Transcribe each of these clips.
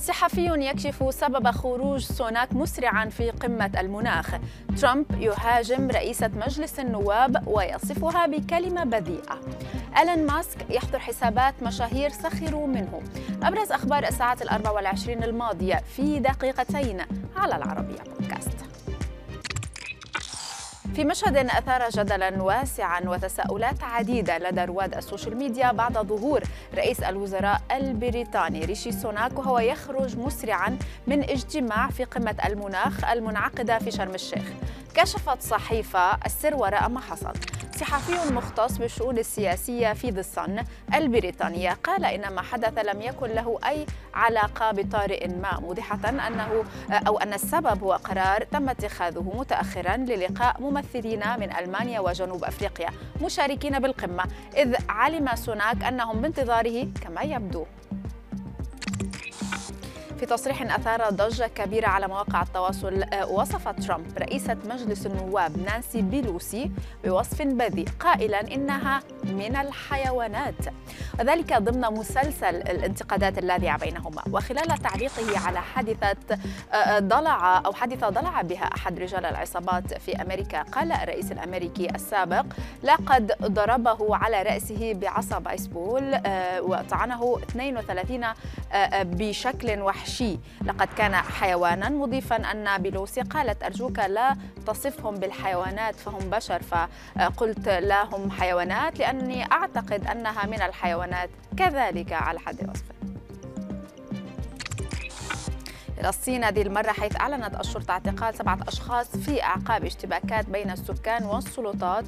صحفي يكشف سبب خروج سوناك مسرعا في قمة المناخ. ترامب يهاجم رئيسة مجلس النواب ويصفها بكلمة بذيئة. إيلون ماسك يحضر حسابات مشاهير سخروا منه. أبرز أخبار الساعات الأربع والعشرين الماضية في دقيقتين على العربية بودكاست. في مشهد أثار جدلا واسعا وتساؤلات عديدة لدى رواد ال social media بعد ظهور رئيس الوزراء البريطاني ريشي سوناك وهو يخرج مسرعا من اجتماع في قمة المناخ المنعقدة في شرم الشيخ. كشفت صحيفة السر وراء ما حصل. صحفي مختص بالشؤون السياسية في ذا الصن البريطانية قال إن ما حدث لم يكن له أي علاقة بطارئ ما موضحة أنه أو أن السبب هو قرار تم اتخاذه متأخرا للقاء ممثلين من ألمانيا وجنوب أفريقيا مشاركين بالقمة إذ علم سوناك أنهم بانتظاره كما يبدو. في تصريح أثار ضجة كبيرة على مواقع التواصل آه، وصف ترامب رئيسة مجلس النواب نانسي بيلوسي بوصف بذيء قائلا إنها من الحيوانات. وذلك ضمن مسلسل الانتقادات اللاذعة بينهما. وخلال تعليقه على حادثة آه، آه، ضلع أو حادثة ضلع بها أحد رجال العصابات في أمريكا قال الرئيس الأمريكي السابق لقد ضربه على رأسه بعصا بيسبول وطعنه 32 بشكل وحشي. لقد كان حيوانا مضيفا أن بيلوسي قالت أرجوك لا تصفهم بالحيوانات فهم بشر. فقلت لا هم حيوانات لأني أعتقد أنها من الحيوانات كذلك على حد وصفه إلى الصين هذه المرة حيث أعلنت الشرطة اعتقال سبعة أشخاص في أعقاب اشتباكات بين السكان والسلطات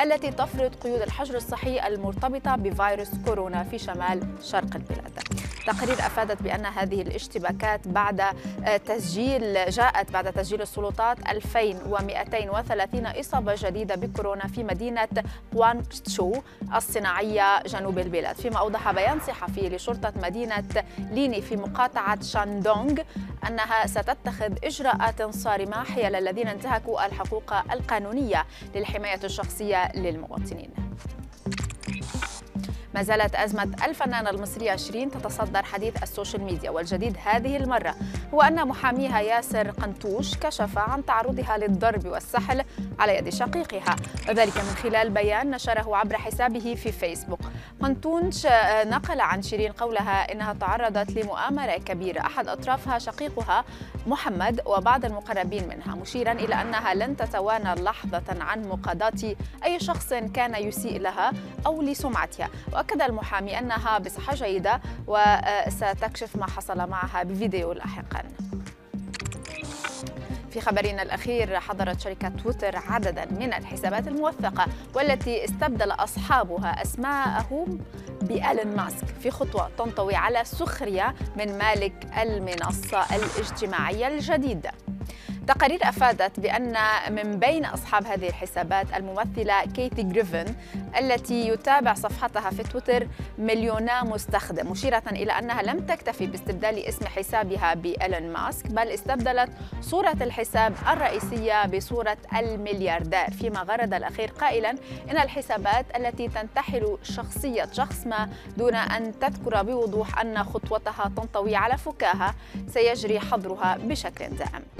التي تفرض قيود الحجر الصحي المرتبطة بفيروس كورونا في شمال شرق البلاد. تقارير أفادت بأن هذه الاشتباكات بعد آه، تسجيل جاءت بعد تسجيل السلطات 2230 إصابة جديدة بكورونا في مدينة غوانغتشو الصناعية جنوب البلاد. فيما أوضح بيان صحفي لشرطة مدينة ليني في مقاطعة شاندونغ أنها ستتخذ إجراءات صارمة حيال الذين انتهكوا الحقوق القانونية للحماية الشخصية للمواطنين. ما زالت أزمة الفنانة المصرية شيرين تتصدر حديث ال social media والجديد هذه المرة. هو أن محاميها ياسر قنطوش كشف عن تعرضها للضرب والسحل على يد شقيقها. وذلك من خلال بيان نشره عبر حسابه في فيسبوك. قنطوش نقل عن شيرين قولها إنها تعرضت لمؤامرة كبيرة. أحد أطرافها شقيقها محمد وبعض المقربين منها مشيرا إلى أنها لن تتوانى لحظة عن مقاضاة أي شخص كان يسيء لها أو لسمعتها. وأكد المحامي أنها بصحة جيدة وستكشف ما حصل معها بفيديو لاحقا. في خبرنا الأخير حضرت شركة تويتر عددا من الحسابات الموثقة والتي استبدل أصحابها أسماءهم بألين ماسك في خطوة تنطوي على سخرية من مالك المنصة الاجتماعية الجديدة تقارير أفادت بأن من بين أصحاب هذه الحسابات الممثلة كيتي جريفن التي يتابع صفحتها في تويتر مليونا مستخدم مشيرة إلى أنها لم تكتفي باستبدال اسم حسابها بإيلون ماسك بل استبدلت صورة الحساب الرئيسية بصورة الملياردير فيما غرد الأخير قائلا إن الحسابات التي تنتحل شخصية شخص ما دون أن تذكر بوضوح أن خطوتها تنطوي على فكاهة سيجري حظرها بشكل دائم.